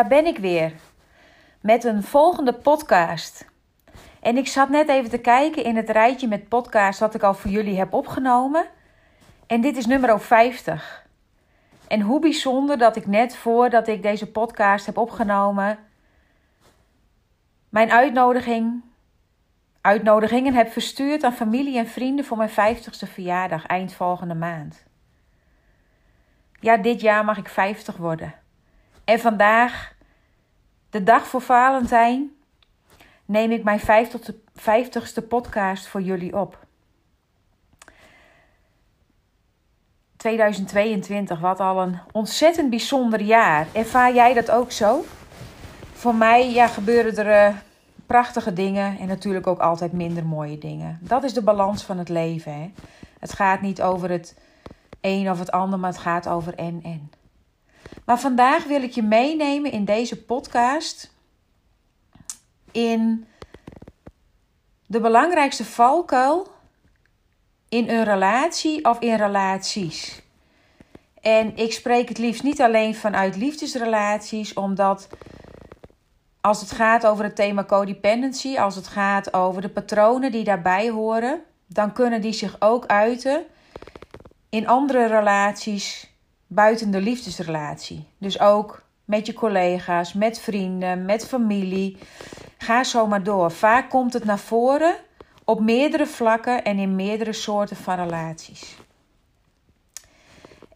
Daar ben ik weer met een volgende podcast. En ik zat net even te kijken in het rijtje met podcasts wat ik al voor jullie heb opgenomen. En dit is nummer 50. En hoe bijzonder dat ik net voordat ik deze podcast heb opgenomen, mijn uitnodiging, uitnodigingen heb verstuurd aan familie en vrienden voor mijn 50ste verjaardag eind volgende maand. Ja, dit jaar mag ik 50 worden. En vandaag, de dag voor Valentijn, neem ik mijn 50ste podcast voor jullie op. 2022, wat al een ontzettend bijzonder jaar. Ervaar jij dat ook zo? Voor mij ja, gebeuren er uh, prachtige dingen en natuurlijk ook altijd minder mooie dingen. Dat is de balans van het leven. Hè? Het gaat niet over het een of het ander, maar het gaat over en en. Maar vandaag wil ik je meenemen in deze podcast in de belangrijkste valkuil in een relatie of in relaties. En ik spreek het liefst niet alleen vanuit liefdesrelaties, omdat als het gaat over het thema codependency, als het gaat over de patronen die daarbij horen, dan kunnen die zich ook uiten in andere relaties buiten de liefdesrelatie. Dus ook met je collega's, met vrienden, met familie. Ga zo maar door. Vaak komt het naar voren op meerdere vlakken en in meerdere soorten van relaties.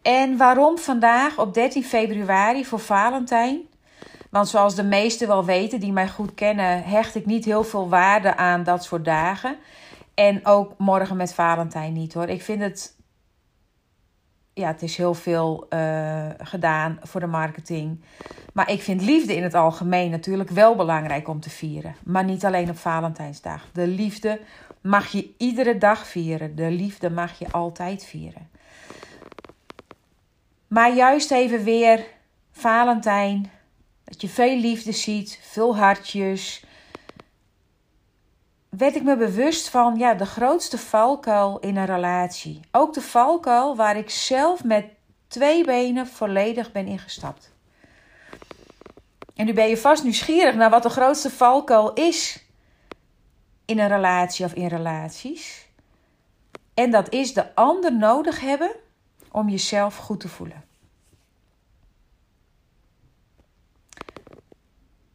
En waarom vandaag op 13 februari voor Valentijn? Want zoals de meesten wel weten die mij goed kennen, hecht ik niet heel veel waarde aan dat soort dagen. En ook morgen met Valentijn niet hoor. Ik vind het ja, het is heel veel uh, gedaan voor de marketing. Maar ik vind liefde in het algemeen natuurlijk wel belangrijk om te vieren. Maar niet alleen op Valentijnsdag. De liefde mag je iedere dag vieren. De liefde mag je altijd vieren. Maar juist even weer Valentijn. Dat je veel liefde ziet, veel hartjes werd ik me bewust van ja, de grootste valkuil in een relatie. Ook de valkuil waar ik zelf met twee benen volledig ben ingestapt. En nu ben je vast nieuwsgierig naar wat de grootste valkuil is in een relatie of in relaties. En dat is de ander nodig hebben om jezelf goed te voelen.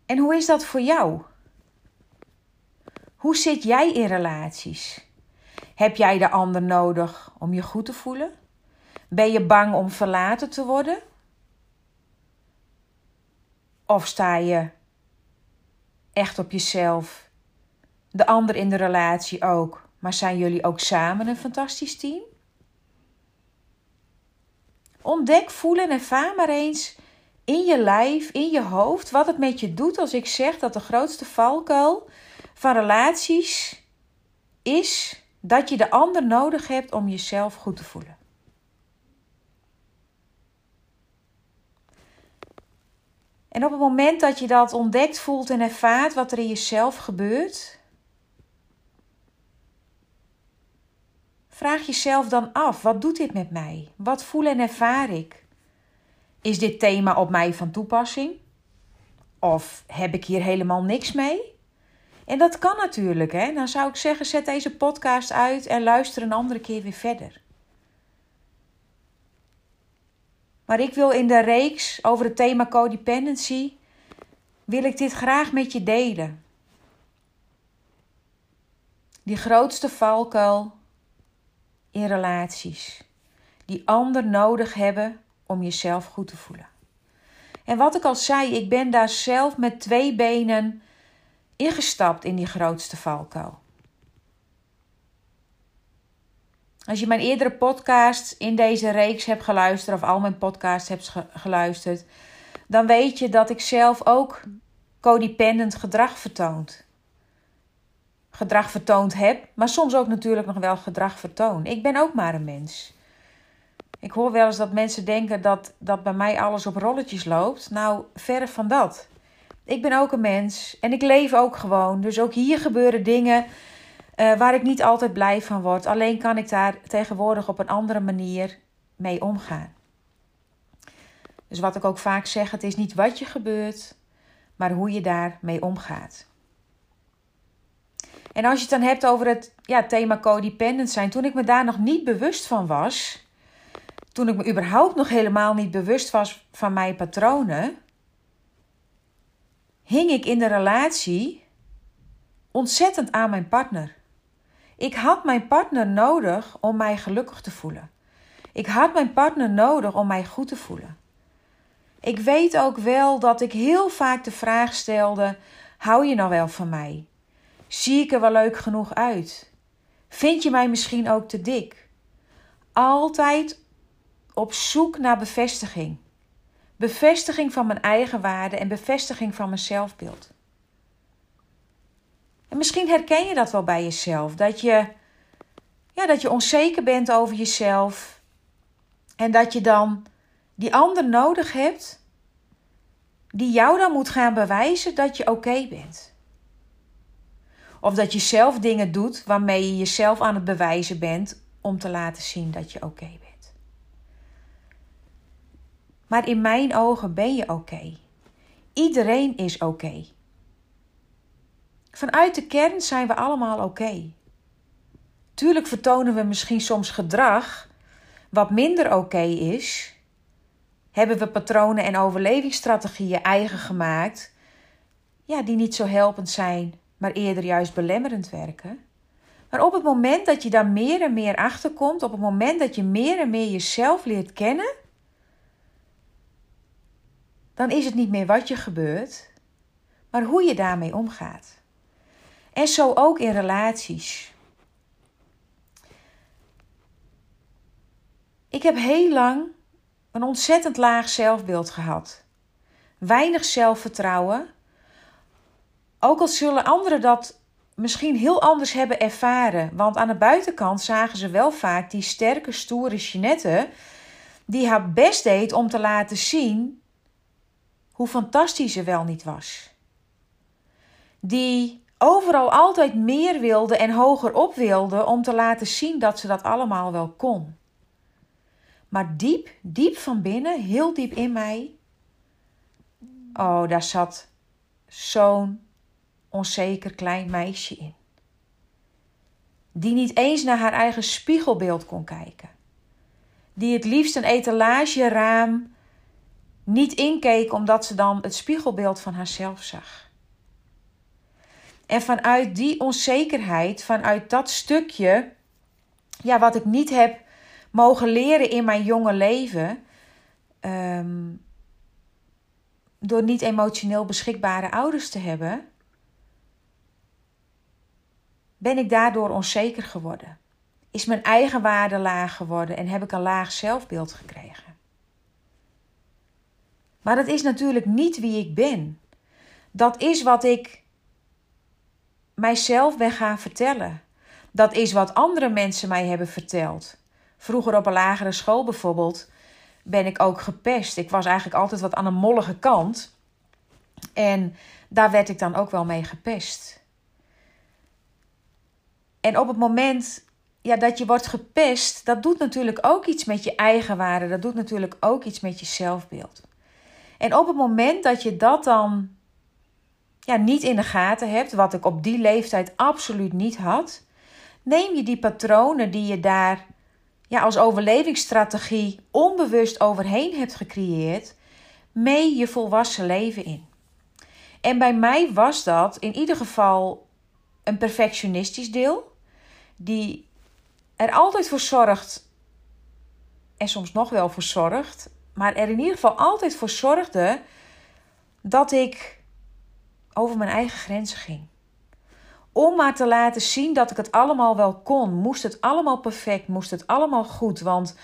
En hoe is dat voor jou? Hoe zit jij in relaties? Heb jij de ander nodig om je goed te voelen? Ben je bang om verlaten te worden? Of sta je echt op jezelf? De ander in de relatie ook. Maar zijn jullie ook samen een fantastisch team? Ontdek, voelen en ervaar maar eens in je lijf, in je hoofd, wat het met je doet als ik zeg dat de grootste valkuil van relaties is dat je de ander nodig hebt om jezelf goed te voelen. En op het moment dat je dat ontdekt, voelt en ervaart wat er in jezelf gebeurt, vraag jezelf dan af: wat doet dit met mij? Wat voel en ervaar ik? Is dit thema op mij van toepassing? Of heb ik hier helemaal niks mee? En dat kan natuurlijk. Hè? Dan zou ik zeggen, zet deze podcast uit en luister een andere keer weer verder. Maar ik wil in de reeks over het thema codependency, wil ik dit graag met je delen. Die grootste valkuil in relaties. Die ander nodig hebben om jezelf goed te voelen. En wat ik al zei, ik ben daar zelf met twee benen ingestapt in die grootste valkuil. Als je mijn eerdere podcast in deze reeks hebt geluisterd, of al mijn podcasts hebt geluisterd, dan weet je dat ik zelf ook codependent gedrag vertoont. Gedrag vertoond heb, maar soms ook natuurlijk nog wel gedrag vertoon. Ik ben ook maar een mens. Ik hoor wel eens dat mensen denken dat, dat bij mij alles op rolletjes loopt. Nou, verre van dat. Ik ben ook een mens en ik leef ook gewoon. Dus ook hier gebeuren dingen uh, waar ik niet altijd blij van word. Alleen kan ik daar tegenwoordig op een andere manier mee omgaan. Dus wat ik ook vaak zeg, het is niet wat je gebeurt, maar hoe je daarmee omgaat. En als je het dan hebt over het ja, thema codependent zijn, toen ik me daar nog niet bewust van was, toen ik me überhaupt nog helemaal niet bewust was van mijn patronen, hing ik in de relatie ontzettend aan mijn partner. Ik had mijn partner nodig om mij gelukkig te voelen. Ik had mijn partner nodig om mij goed te voelen. Ik weet ook wel dat ik heel vaak de vraag stelde: hou je nou wel van mij? Zie ik er wel leuk genoeg uit? Vind je mij misschien ook te dik? Altijd op zoek naar bevestiging. Bevestiging van mijn eigen waarde en bevestiging van mijn zelfbeeld. En misschien herken je dat wel bij jezelf. Dat je, ja, dat je onzeker bent over jezelf. En dat je dan die ander nodig hebt. Die jou dan moet gaan bewijzen dat je oké bent. Of dat je zelf dingen doet waarmee je jezelf aan het bewijzen bent om te laten zien dat je oké bent. Maar in mijn ogen ben je oké. Iedereen is oké. Vanuit de kern zijn we allemaal oké. Tuurlijk vertonen we misschien soms gedrag wat minder oké is. Hebben we patronen en overlevingsstrategieën eigen gemaakt, ja, die niet zo helpend zijn, maar eerder juist belemmerend werken. Maar op het moment dat je daar meer en meer achter komt, op het moment dat je meer en meer jezelf leert kennen, dan is het niet meer wat je gebeurt, maar hoe je daarmee omgaat. En zo ook in relaties. Ik heb heel lang een ontzettend laag zelfbeeld gehad. Weinig zelfvertrouwen. Ook al zullen anderen dat misschien heel anders hebben ervaren. Want aan de buitenkant zagen ze wel vaak die sterke, stoere Jeanette. Die haar best deed om te laten zien hoe fantastisch ze wel niet was. Die overal altijd meer wilde en hoger op wilde om te laten zien dat ze dat allemaal wel kon. Maar diep, diep van binnen, heel diep in mij, oh, daar zat zo'n onzeker klein meisje in. Die niet eens naar haar eigen spiegelbeeld kon kijken. Die het liefst een etalageraam niet inkeek omdat ze dan het spiegelbeeld van haarzelf zag. En vanuit die onzekerheid, vanuit dat stukje, ja, wat ik niet heb mogen leren in mijn jonge leven, ehm, door niet emotioneel beschikbare ouders te hebben, ben ik daardoor onzeker geworden. Is mijn eigen waarde laag geworden en heb ik een laag zelfbeeld gekregen. Maar dat is natuurlijk niet wie ik ben. Dat is wat ik mijzelf ben gaan vertellen. Dat is wat andere mensen mij hebben verteld. Vroeger op een lagere school bijvoorbeeld ben ik ook gepest. Ik was eigenlijk altijd wat aan de mollige kant. En daar werd ik dan ook wel mee gepest. En op het moment ja, dat je wordt gepest, dat doet natuurlijk ook iets met je eigen waarde. Dat doet natuurlijk ook iets met je zelfbeeld. En op het moment dat je dat dan ja, niet in de gaten hebt, wat ik op die leeftijd absoluut niet had, neem je die patronen die je daar ja, als overlevingsstrategie onbewust overheen hebt gecreëerd, mee je volwassen leven in. En bij mij was dat in ieder geval een perfectionistisch deel, die er altijd voor zorgt, en soms nog wel voor zorgt, maar er in ieder geval altijd voor zorgde dat ik over mijn eigen grenzen ging. Om maar te laten zien dat ik het allemaal wel kon. Moest het allemaal perfect, moest het allemaal goed. Want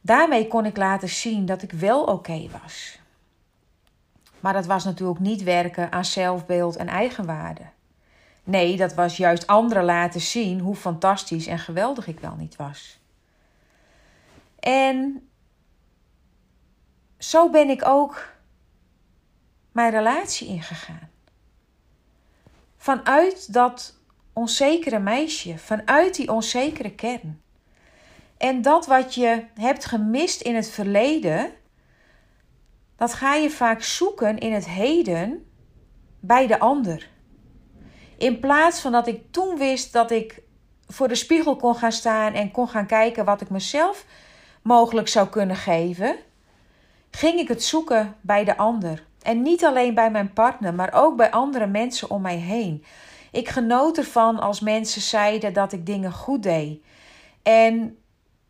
daarmee kon ik laten zien dat ik wel oké was. Maar dat was natuurlijk niet werken aan zelfbeeld en eigenwaarde. Nee, dat was juist anderen laten zien hoe fantastisch en geweldig ik wel niet was. En zo ben ik ook mijn relatie ingegaan. Vanuit dat onzekere meisje, vanuit die onzekere kern. En dat wat je hebt gemist in het verleden, dat ga je vaak zoeken in het heden bij de ander. In plaats van dat ik toen wist dat ik voor de spiegel kon gaan staan en kon gaan kijken wat ik mezelf mogelijk zou kunnen geven, ging ik het zoeken bij de ander. En niet alleen bij mijn partner, maar ook bij andere mensen om mij heen. Ik genoot ervan als mensen zeiden dat ik dingen goed deed. En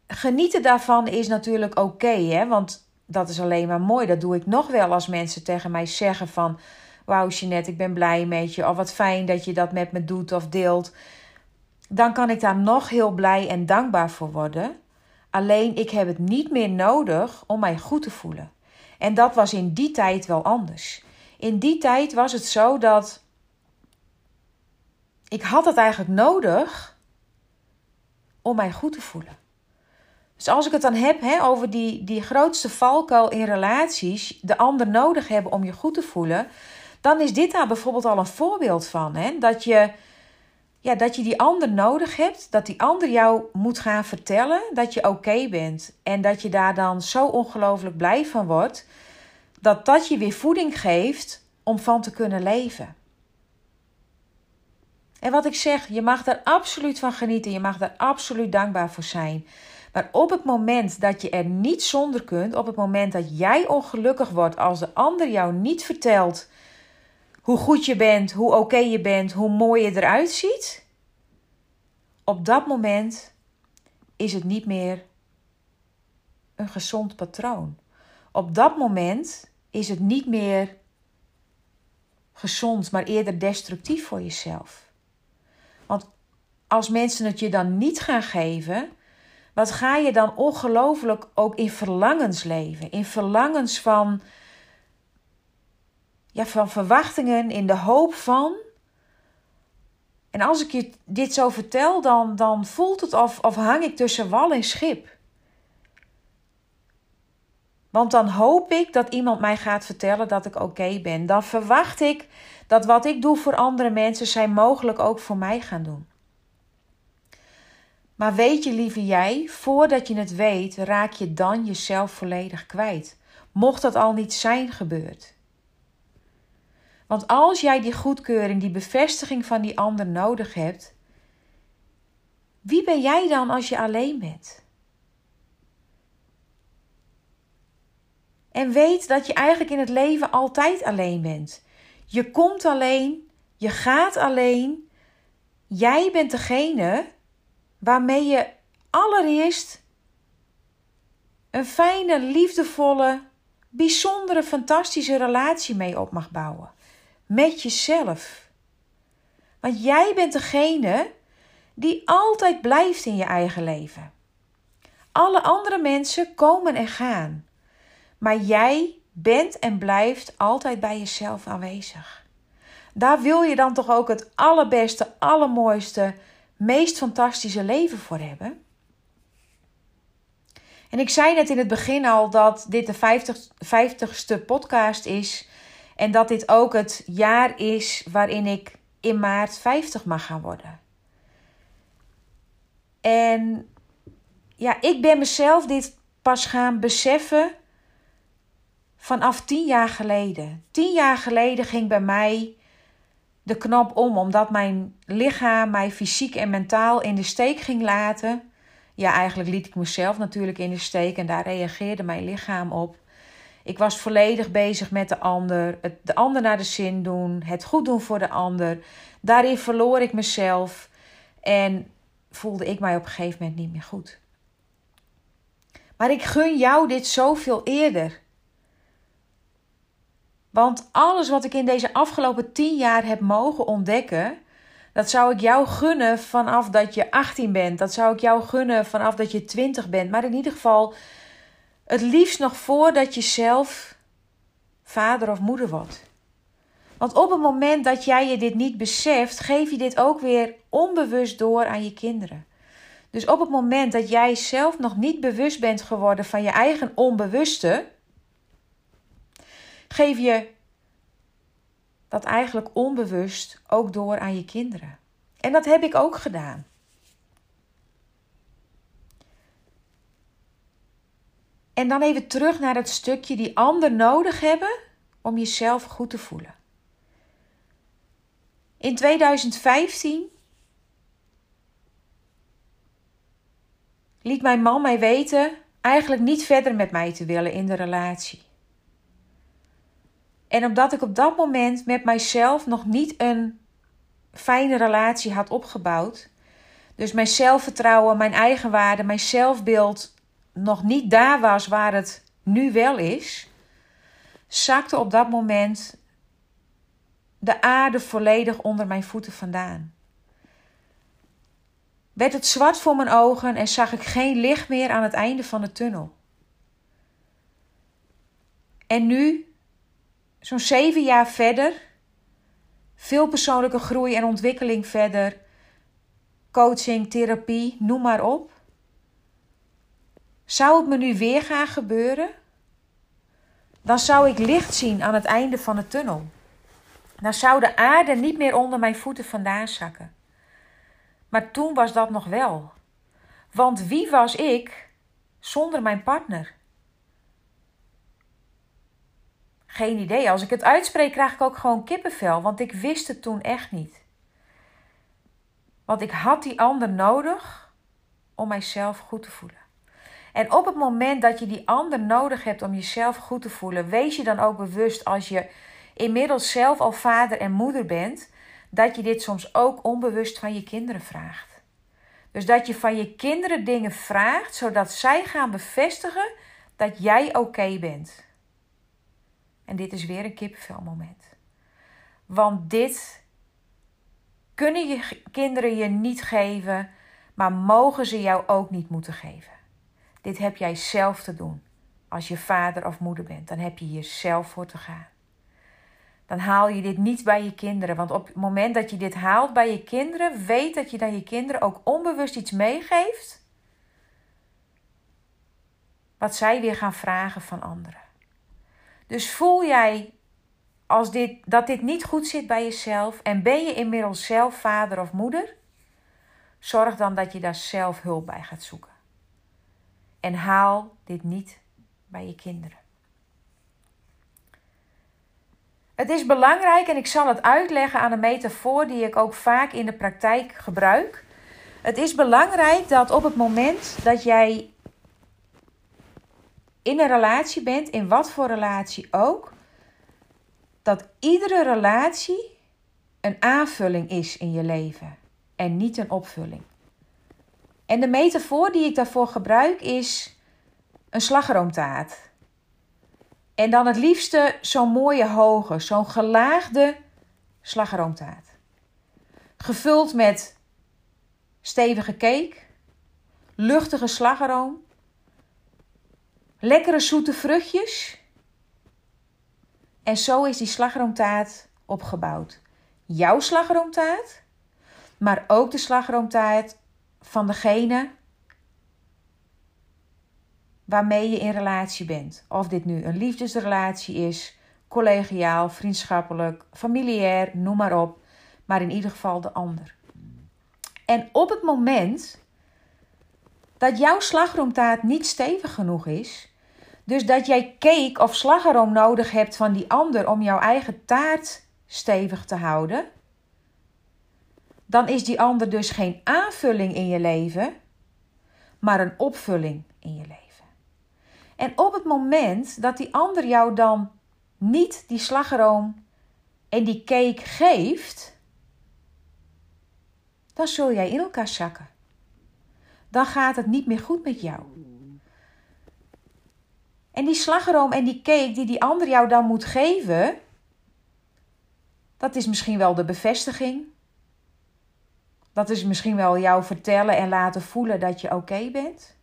genieten daarvan is natuurlijk oké, hè? want dat is alleen maar mooi. Dat doe ik nog wel als mensen tegen mij zeggen van... Wauw Jeanette, ik ben blij met je. Of wat fijn dat je dat met me doet of deelt. Dan kan ik daar nog heel blij en dankbaar voor worden. Alleen ik heb het niet meer nodig om mij goed te voelen. En dat was in die tijd wel anders. In die tijd was het zo dat ik had het eigenlijk nodig om mij goed te voelen. Dus als ik het dan heb hè, over die, die grootste valkuil in relaties, de ander nodig hebben om je goed te voelen, dan is dit daar bijvoorbeeld al een voorbeeld van. Hè? Dat, je, ja, dat je die ander nodig hebt, dat die ander jou moet gaan vertellen dat je oké bent. En dat je daar dan zo ongelooflijk blij van wordt, dat dat je weer voeding geeft om van te kunnen leven. En wat ik zeg, je mag er absoluut van genieten, je mag er absoluut dankbaar voor zijn. Maar op het moment dat je er niet zonder kunt, op het moment dat jij ongelukkig wordt als de ander jou niet vertelt hoe goed je bent, hoe oké je bent, hoe mooi je eruit ziet, op dat moment is het niet meer een gezond patroon. Op dat moment is het niet meer gezond, maar eerder destructief voor jezelf. Want als mensen het je dan niet gaan geven, wat ga je dan ongelooflijk ook in verlangens leven? In verlangens van, ja, van verwachtingen, in de hoop van. En als ik je dit zo vertel, dan, dan voelt het of, of hang ik tussen wal en schip. Want dan hoop ik dat iemand mij gaat vertellen dat ik oké ben. Dan verwacht ik dat wat ik doe voor andere mensen, zij mogelijk ook voor mij gaan doen. Maar weet je, lieve jij, voordat je het weet, raak je dan jezelf volledig kwijt. Mocht dat al niet zijn gebeurd. Want als jij die goedkeuring, die bevestiging van die ander nodig hebt, wie ben jij dan als je alleen bent? En weet dat je eigenlijk in het leven altijd alleen bent. Je komt alleen, je gaat alleen. Jij bent degene waarmee je allereerst een fijne, liefdevolle, bijzondere, fantastische relatie mee op mag bouwen. Met jezelf. Want jij bent degene die altijd blijft in je eigen leven. Alle andere mensen komen en gaan. Maar jij bent en blijft altijd bij jezelf aanwezig. Daar wil je dan toch ook het allerbeste, allermooiste, meest fantastische leven voor hebben? En ik zei net in het begin al dat dit de 50, 50ste podcast is. En dat dit ook het jaar is waarin ik in maart 50 mag gaan worden. En ja, ik ben mezelf dit pas gaan beseffen vanaf tien jaar geleden. Tien jaar geleden ging bij mij de knop om, omdat mijn lichaam mij fysiek en mentaal in de steek ging laten. Ja, eigenlijk liet ik mezelf natuurlijk in de steek en daar reageerde mijn lichaam op. Ik was volledig bezig met de ander, het de ander naar de zin doen, het goed doen voor de ander. Daarin verloor ik mezelf en voelde ik mij op een gegeven moment niet meer goed. Maar ik gun jou dit zoveel eerder. Want alles wat ik in deze afgelopen tien jaar heb mogen ontdekken, Dat zou ik jou gunnen vanaf dat je 18 bent. Dat zou ik jou gunnen vanaf dat je 20 bent. Maar in ieder geval, het liefst nog voordat je zelf vader of moeder wordt. Want op het moment dat jij je dit niet beseft, geef je dit ook weer onbewust door aan je kinderen. Dus op het moment dat jij zelf nog niet bewust bent geworden van je eigen onbewuste, geef je dat eigenlijk onbewust ook door aan je kinderen. En dat heb ik ook gedaan. En dan even terug naar het stukje die ander nodig hebben om jezelf goed te voelen. In 2015 liet mijn man mij weten eigenlijk niet verder met mij te willen in de relatie. En omdat ik op dat moment met mijzelf nog niet een fijne relatie had opgebouwd, dus mijn zelfvertrouwen, mijn eigenwaarde, mijn zelfbeeld nog niet daar was waar het nu wel is, zakte op dat moment de aarde volledig onder mijn voeten vandaan. Werd het zwart voor mijn ogen en zag ik geen licht meer aan het einde van de tunnel. En nu, zo'n zeven jaar verder, veel persoonlijke groei en ontwikkeling verder, coaching, therapie, noem maar op. Zou het me nu weer gaan gebeuren? Dan zou ik licht zien aan het einde van de tunnel. Dan zou de aarde niet meer onder mijn voeten vandaan zakken. Maar toen was dat nog wel. Want wie was ik zonder mijn partner? Geen idee. Als ik het uitspreek, krijg ik ook gewoon kippenvel, want ik wist het toen echt niet. Want ik had die ander nodig om mijzelf goed te voelen. En op het moment dat je die ander nodig hebt om jezelf goed te voelen, wees je dan ook bewust als je inmiddels zelf al vader en moeder bent, dat je dit soms ook onbewust van je kinderen vraagt. Dus dat je van je kinderen dingen vraagt, zodat zij gaan bevestigen dat jij oké bent. En dit is weer een kippenvelmoment. Want dit kunnen je kinderen je niet geven, maar mogen ze jou ook niet moeten geven. Dit heb jij zelf te doen. Als je vader of moeder bent, dan heb je hier zelf voor te gaan. Dan haal je dit niet bij je kinderen. Want op het moment dat je dit haalt bij je kinderen, weet dat je dan je kinderen ook onbewust iets meegeeft. Wat zij weer gaan vragen van anderen. Dus voel jij als dit, dat dit niet goed zit bij jezelf en ben je inmiddels zelf vader of moeder, zorg dan dat je daar zelf hulp bij gaat zoeken. En haal dit niet bij je kinderen. Het is belangrijk en ik zal het uitleggen aan een metafoor die ik ook vaak in de praktijk gebruik. Het is belangrijk dat op het moment dat jij in een relatie bent, in wat voor relatie ook, dat iedere relatie een aanvulling is in je leven en niet een opvulling. En de metafoor die ik daarvoor gebruik is een slagroomtaart. En dan het liefste zo'n mooie hoge, zo'n gelaagde slagroomtaart. Gevuld met stevige cake, luchtige slagroom, lekkere zoete vruchtjes. En zo is die slagroomtaart opgebouwd. Jouw slagroomtaart, maar ook de slagroomtaart van degene waarmee je in relatie bent. Of dit nu een liefdesrelatie is, collegiaal, vriendschappelijk, familiair, noem maar op. Maar in ieder geval de ander. En op het moment dat jouw slagroomtaart niet stevig genoeg is, dus dat jij cake of slagroom nodig hebt van die ander om jouw eigen taart stevig te houden, dan is die ander dus geen aanvulling in je leven, maar een opvulling in je leven. En op het moment dat die ander jou dan niet die slagroom en die cake geeft, dan zul jij in elkaar zakken. Dan gaat het niet meer goed met jou. En die slagroom en die cake die die ander jou dan moet geven, dat is misschien wel de bevestiging Dat is misschien wel jou vertellen en laten voelen dat je oké bent.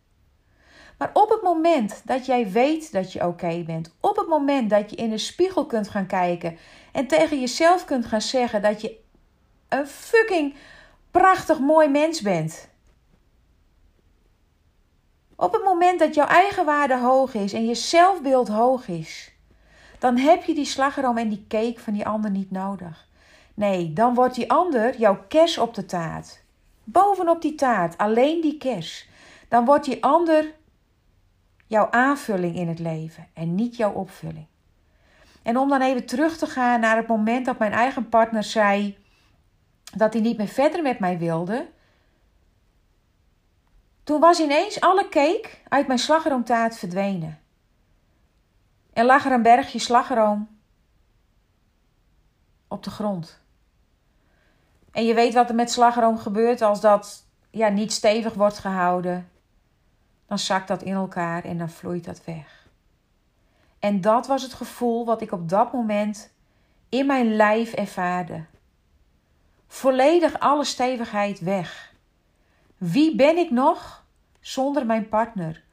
Maar op het moment dat jij weet dat je oké bent, op het moment dat je in de spiegel kunt gaan kijken en tegen jezelf kunt gaan zeggen dat je een fucking prachtig mooi mens bent. Op het moment dat jouw eigen waarde hoog is en je zelfbeeld hoog is, dan heb je die slagroom en die cake van die ander niet nodig. Nee, dan wordt die ander jouw kers op de taart. Bovenop die taart, alleen die kers. Dan wordt die ander jouw aanvulling in het leven en niet jouw opvulling. En om dan even terug te gaan naar het moment dat mijn eigen partner zei dat hij niet meer verder met mij wilde. Toen was ineens alle cake uit mijn slagroomtaart verdwenen. En lag er een bergje slagroom op de grond. En je weet wat er met slagroom gebeurt als dat ja, niet stevig wordt gehouden. Dan zakt dat in elkaar en dan vloeit dat weg. En dat was het gevoel wat ik op dat moment in mijn lijf ervaarde. Volledig alle stevigheid weg. Wie ben ik nog zonder mijn partner?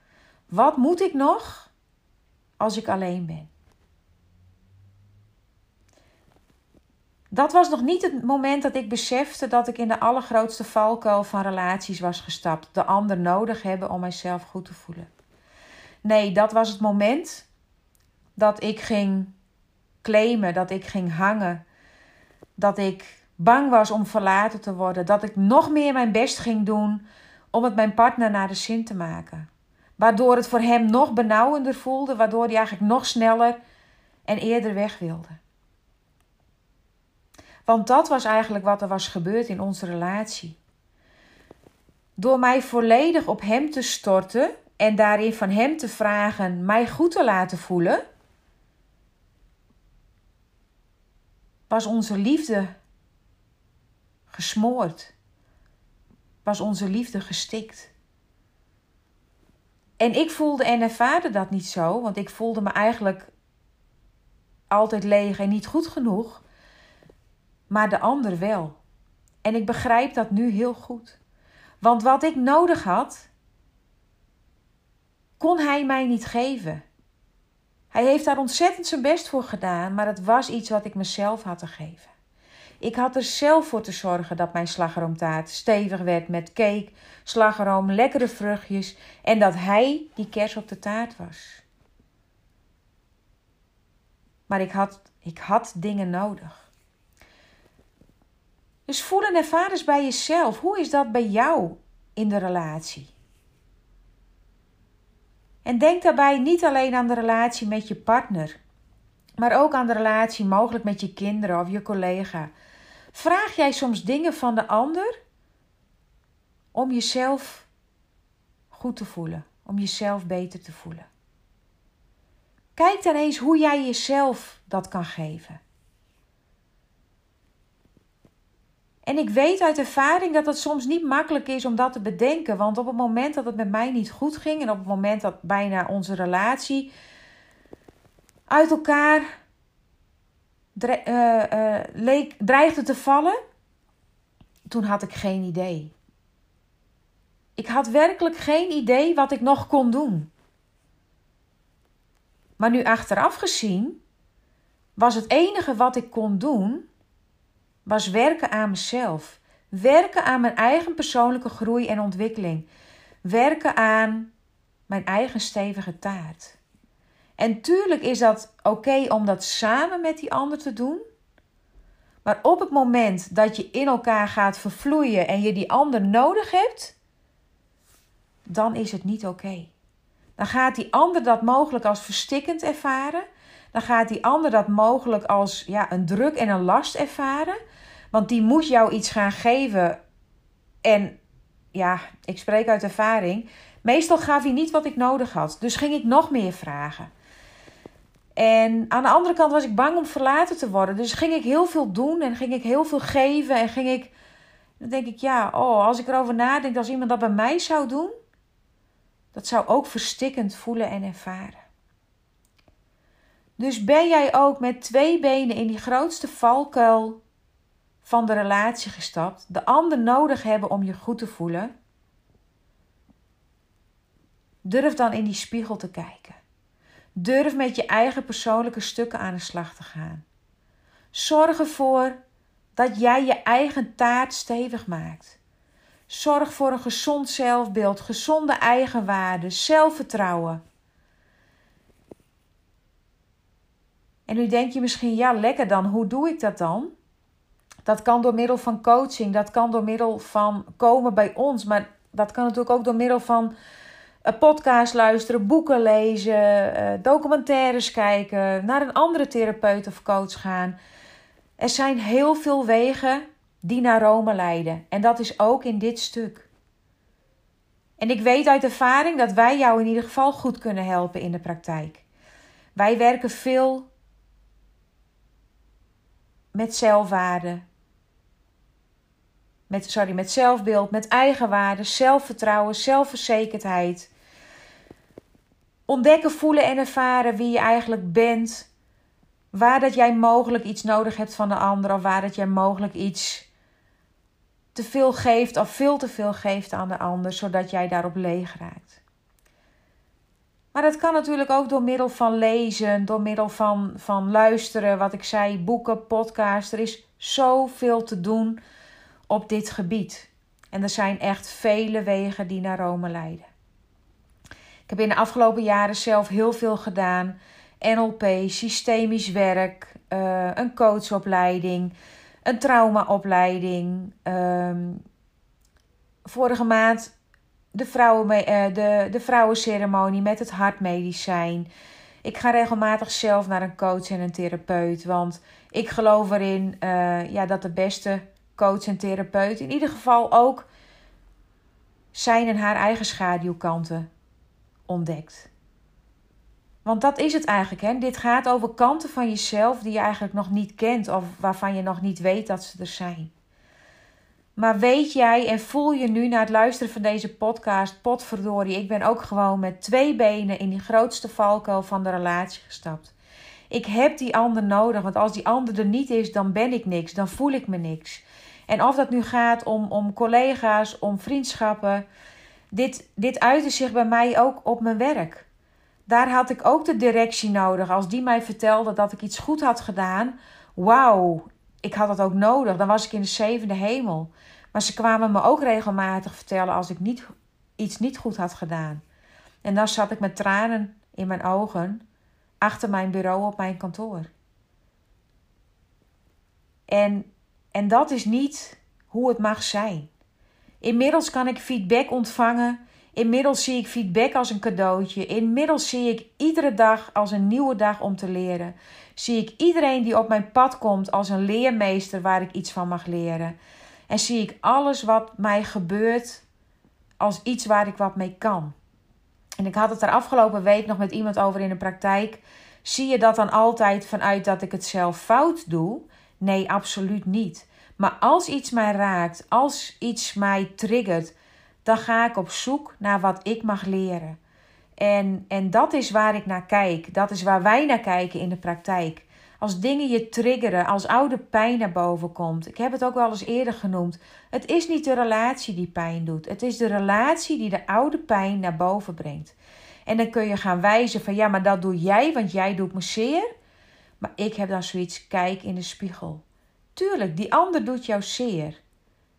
Wat moet ik nog als ik alleen ben? Dat was nog niet het moment dat ik besefte dat ik in de allergrootste valkuil van relaties was gestapt. De ander nodig hebben om mijzelf goed te voelen. Nee, dat was het moment dat ik ging claimen, dat ik ging hangen, dat ik bang was om verlaten te worden, dat ik nog meer mijn best ging doen om het mijn partner naar de zin te maken. Waardoor het voor hem nog benauwender voelde, waardoor hij eigenlijk nog sneller en eerder weg wilde. Want dat was eigenlijk wat er was gebeurd in onze relatie. Door mij volledig op hem te storten en daarin van hem te vragen mij goed te laten voelen, was onze liefde gesmoord, was onze liefde gestikt. En ik voelde en ervaarde dat niet zo, want ik voelde me eigenlijk altijd leeg en niet goed genoeg maar de ander wel. En ik begrijp dat nu heel goed. Want wat ik nodig had, kon hij mij niet geven. Hij heeft daar ontzettend zijn best voor gedaan, maar het was iets wat ik mezelf had te geven. Ik had er zelf voor te zorgen dat mijn slagroomtaart stevig werd met cake, slagroom, lekkere vruchtjes en dat hij die kers op de taart was. Maar ik had, ik had dingen nodig. Dus voel en ervaar eens bij jezelf. Hoe is dat bij jou in de relatie? En denk daarbij niet alleen aan de relatie met je partner, maar ook aan de relatie mogelijk met je kinderen of je collega. Vraag jij soms dingen van de ander om jezelf goed te voelen, om jezelf beter te voelen? Kijk dan eens hoe jij jezelf dat kan geven. En ik weet uit ervaring dat het soms niet makkelijk is om dat te bedenken. Want op het moment dat het met mij niet goed ging en op het moment dat bijna onze relatie uit elkaar uh, uh, leek, dreigde te vallen, toen had ik geen idee. Ik had werkelijk geen idee wat ik nog kon doen. Maar nu achteraf gezien was het enige wat ik kon doen was werken aan mezelf. Werken aan mijn eigen persoonlijke groei en ontwikkeling. Werken aan mijn eigen stevige taart. En tuurlijk is dat oké om dat samen met die ander te doen. Maar op het moment dat je in elkaar gaat vervloeien en je die ander nodig hebt, dan is het niet oké. Dan gaat die ander dat mogelijk als verstikkend ervaren. Dan gaat die ander dat mogelijk als ja, een druk en een last ervaren. Want die moet jou iets gaan geven. En ja, ik spreek uit ervaring. Meestal gaf hij niet wat ik nodig had. Dus ging ik nog meer vragen. En aan de andere kant was ik bang om verlaten te worden. Dus ging ik heel veel doen en ging ik heel veel geven. En ging ik. Dan denk ik, ja, oh, als ik erover nadenk, als iemand dat bij mij zou doen. Dat zou ook verstikkend voelen en ervaren. Dus ben jij ook met twee benen in die grootste valkuil van de relatie gestapt, de ander nodig hebben om je goed te voelen, durf dan in die spiegel te kijken. Durf met je eigen persoonlijke stukken aan de slag te gaan. Zorg ervoor dat jij je eigen taart stevig maakt. Zorg voor een gezond zelfbeeld, gezonde eigenwaarde, zelfvertrouwen. En nu denk je misschien, ja, lekker dan, hoe doe ik dat dan? Dat kan door middel van coaching, dat kan door middel van komen bij ons, maar dat kan natuurlijk ook door middel van een podcast luisteren, boeken lezen, eh, documentaires kijken, naar een andere therapeut of coach gaan. Er zijn heel veel wegen die naar Rome leiden. En dat is ook in dit stuk. En ik weet uit ervaring dat wij jou in ieder geval goed kunnen helpen in de praktijk. Wij werken veel met zelfwaarde. Met, sorry, met zelfbeeld, met eigenwaarde, zelfvertrouwen, zelfverzekerdheid. Ontdekken, voelen en ervaren wie je eigenlijk bent. Waar dat jij mogelijk iets nodig hebt van de ander of waar dat jij mogelijk iets te veel geeft of veel te veel geeft aan de ander, zodat jij daarop leeg raakt. Maar dat kan natuurlijk ook door middel van lezen, door middel van, van luisteren, wat ik zei, boeken, podcasts. Er is zoveel te doen op dit gebied. En er zijn echt vele wegen die naar Rome leiden. Ik heb in de afgelopen jaren zelf heel veel gedaan. NLP, systemisch werk, uh, een coachopleiding, een traumaopleiding. Um, vorige maand de, vrouwen, uh, de, de vrouwenceremonie met het hartmedicijn. Ik ga regelmatig zelf naar een coach en een therapeut. Want ik geloof erin uh, ja, dat de beste coach en therapeut in ieder geval ook zijn en haar eigen schaduwkanten ontdekt. Want dat is het eigenlijk. Hè? Dit gaat over kanten van jezelf die je eigenlijk nog niet kent of waarvan je nog niet weet dat ze er zijn. Maar weet jij en voel je nu na het luisteren van deze podcast, potverdorie, ik ben ook gewoon met twee benen in die grootste valkuil van de relatie gestapt. Ik heb die ander nodig, want als die ander er niet is, dan ben ik niks, dan voel ik me niks. En of dat nu gaat om, om collega's, om vriendschappen, dit, dit uitte zich bij mij ook op mijn werk. Daar had ik ook de directie nodig. Als die mij vertelde dat ik iets goed had gedaan, wauw, ik had dat ook nodig. Dan was ik in de zevende hemel. Maar ze kwamen me ook regelmatig vertellen als ik niet, iets niet goed had gedaan. En dan zat ik met tranen in mijn ogen achter mijn bureau op mijn kantoor. En, en dat is niet hoe het mag zijn. Inmiddels kan ik feedback ontvangen. Inmiddels zie ik feedback als een cadeautje. Inmiddels zie ik iedere dag als een nieuwe dag om te leren. Zie ik iedereen die op mijn pad komt als een leermeester waar ik iets van mag leren. En zie ik alles wat mij gebeurt als iets waar ik wat mee kan. En ik had het er afgelopen week nog met iemand over in de praktijk. Zie je dat dan altijd vanuit dat ik het zelf fout doe? Nee, absoluut niet. Maar als iets mij raakt, als iets mij triggert, dan ga ik op zoek naar wat ik mag leren. En, en dat is waar ik naar kijk. Dat is waar wij naar kijken in de praktijk. Als dingen je triggeren, als oude pijn naar boven komt. Ik heb het ook wel eens eerder genoemd. Het is niet de relatie die pijn doet. Het is de relatie die de oude pijn naar boven brengt. En dan kun je gaan wijzen van ja, maar dat doe jij, want jij doet me zeer. Maar ik heb dan zoiets, kijk in de spiegel. Tuurlijk, die ander doet jou zeer.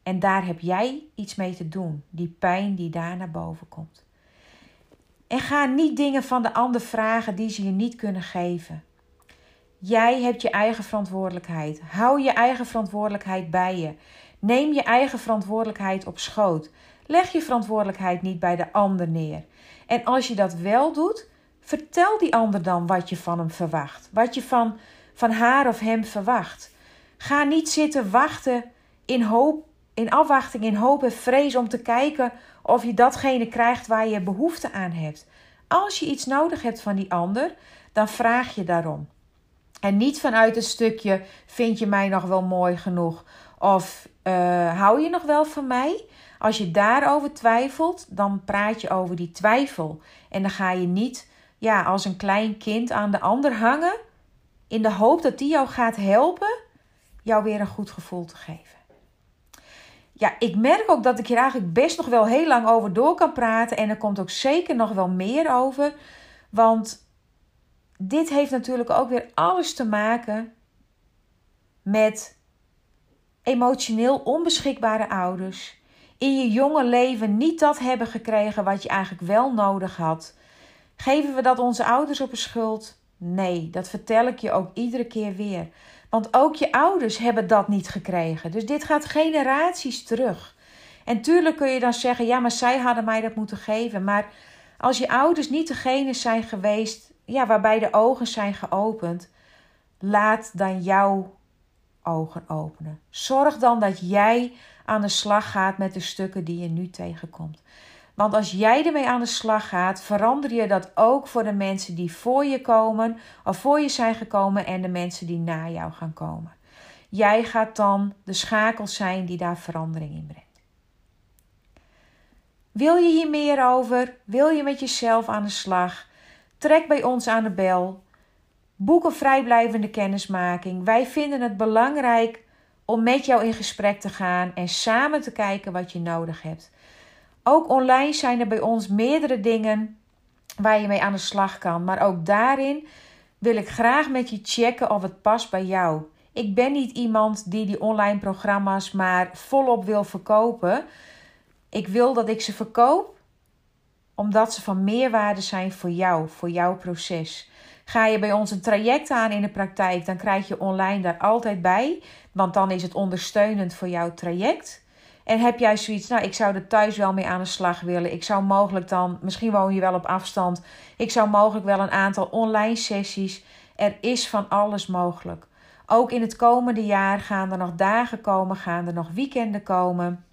En daar heb jij iets mee te doen. Die pijn die daar naar boven komt. En ga niet dingen van de ander vragen die ze je niet kunnen geven. Jij hebt je eigen verantwoordelijkheid. Hou je eigen verantwoordelijkheid bij je. Neem je eigen verantwoordelijkheid op schoot. Leg je verantwoordelijkheid niet bij de ander neer. En als je dat wel doet, vertel die ander dan wat je van hem verwacht. Wat je van, van haar of hem verwacht. Ga niet zitten wachten in hoop, in afwachting, in hoop en vrees om te kijken of je datgene krijgt waar je behoefte aan hebt. Als je iets nodig hebt van die ander, dan vraag je daarom. En niet vanuit een stukje: vind je mij nog wel mooi genoeg? Of uh, hou je nog wel van mij? Als je daarover twijfelt, dan praat je over die twijfel. En dan ga je niet ja, als een klein kind aan de ander hangen in de hoop dat die jou gaat helpen jou weer een goed gevoel te geven. Ja, ik merk ook dat ik hier eigenlijk best nog wel heel lang over door kan praten. En er komt ook zeker nog wel meer over. Want dit heeft natuurlijk ook weer alles te maken met emotioneel onbeschikbare ouders. In je jonge leven niet dat hebben gekregen wat je eigenlijk wel nodig had. Geven we dat onze ouders op een schuld? Nee, dat vertel ik je ook iedere keer weer. Want ook je ouders hebben dat niet gekregen. Dus dit gaat generaties terug. En tuurlijk kun je dan zeggen: ja, maar zij hadden mij dat moeten geven. Maar als je ouders niet degene zijn geweest ja, waarbij de ogen zijn geopend, laat dan jouw ogen openen. Zorg dan dat jij aan de slag gaat met de stukken die je nu tegenkomt. Want als jij ermee aan de slag gaat, verander je dat ook voor de mensen die voor je komen, of voor je zijn gekomen en de mensen die na jou gaan komen. Jij gaat dan de schakel zijn die daar verandering in brengt. Wil je hier meer over? Wil je met jezelf aan de slag? Trek bij ons aan de bel. Boek een vrijblijvende kennismaking. Wij vinden het belangrijk om met jou in gesprek te gaan en samen te kijken wat je nodig hebt. Ook online zijn er bij ons meerdere dingen waar je mee aan de slag kan. Maar ook daarin wil ik graag met je checken of het past bij jou. Ik ben niet iemand die die online programma's maar volop wil verkopen. Ik wil dat ik ze verkoop omdat ze van meerwaarde zijn voor jou, voor jouw proces. Ga je bij ons een traject aan in de praktijk, dan krijg je online daar altijd bij, want dan is het ondersteunend voor jouw traject. En heb jij zoiets, nou, ik zou er thuis wel mee aan de slag willen. Ik zou mogelijk dan, misschien woon je wel op afstand. Ik zou mogelijk wel een aantal online sessies. Er is van alles mogelijk. Ook in het komende jaar gaan er nog dagen komen, gaan er nog weekenden komen.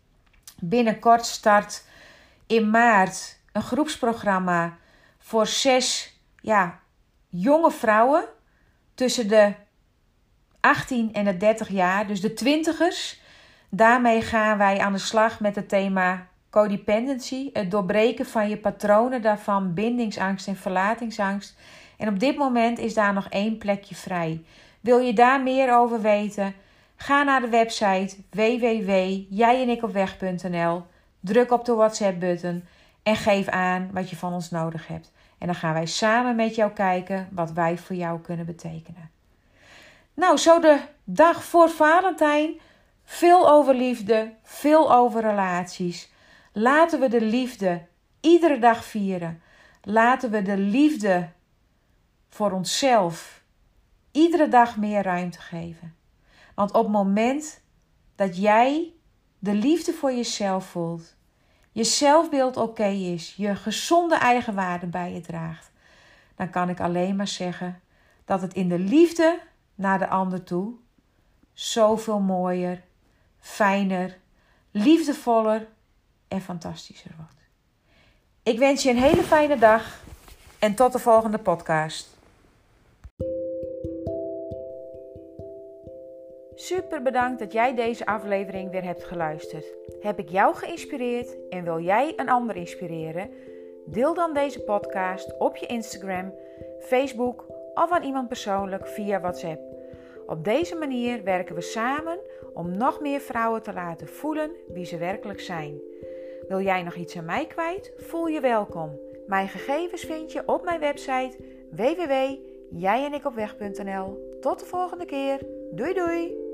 Binnenkort start in maart een groepsprogramma voor zes ja, jonge vrouwen tussen de 18 en de 30 jaar, dus de twintigers. Daarmee gaan wij aan de slag met het thema codependency, het doorbreken van je patronen daarvan, bindingsangst en verlatingsangst. En op dit moment is daar nog één plekje vrij. Wil je daar meer over weten? Ga naar de website www.jijenikopweg.nl, druk op de WhatsApp-button en geef aan wat je van ons nodig hebt. En dan gaan wij samen met jou kijken wat wij voor jou kunnen betekenen. Nou, zo de dag voor Valentijn. Veel over liefde, veel over relaties. Laten we de liefde iedere dag vieren. Laten we de liefde voor onszelf iedere dag meer ruimte geven. Want op het moment dat jij de liefde voor jezelf voelt, je zelfbeeld oké is, je gezonde eigenwaarde bij je draagt, dan kan ik alleen maar zeggen dat het in de liefde naar de ander toe zoveel mooier, fijner, liefdevoller en fantastischer wordt. Ik wens je een hele fijne dag en tot de volgende podcast. Super bedankt dat jij deze aflevering weer hebt geluisterd. Heb ik jou geïnspireerd en wil jij een ander inspireren? Deel dan deze podcast op je Instagram, Facebook of aan iemand persoonlijk via WhatsApp. Op deze manier werken we samen om nog meer vrouwen te laten voelen wie ze werkelijk zijn. Wil jij nog iets aan mij kwijt? Voel je welkom. Mijn gegevens vind je op mijn website www.jijenikopweg.nl. Tot de volgende keer. Doei doei!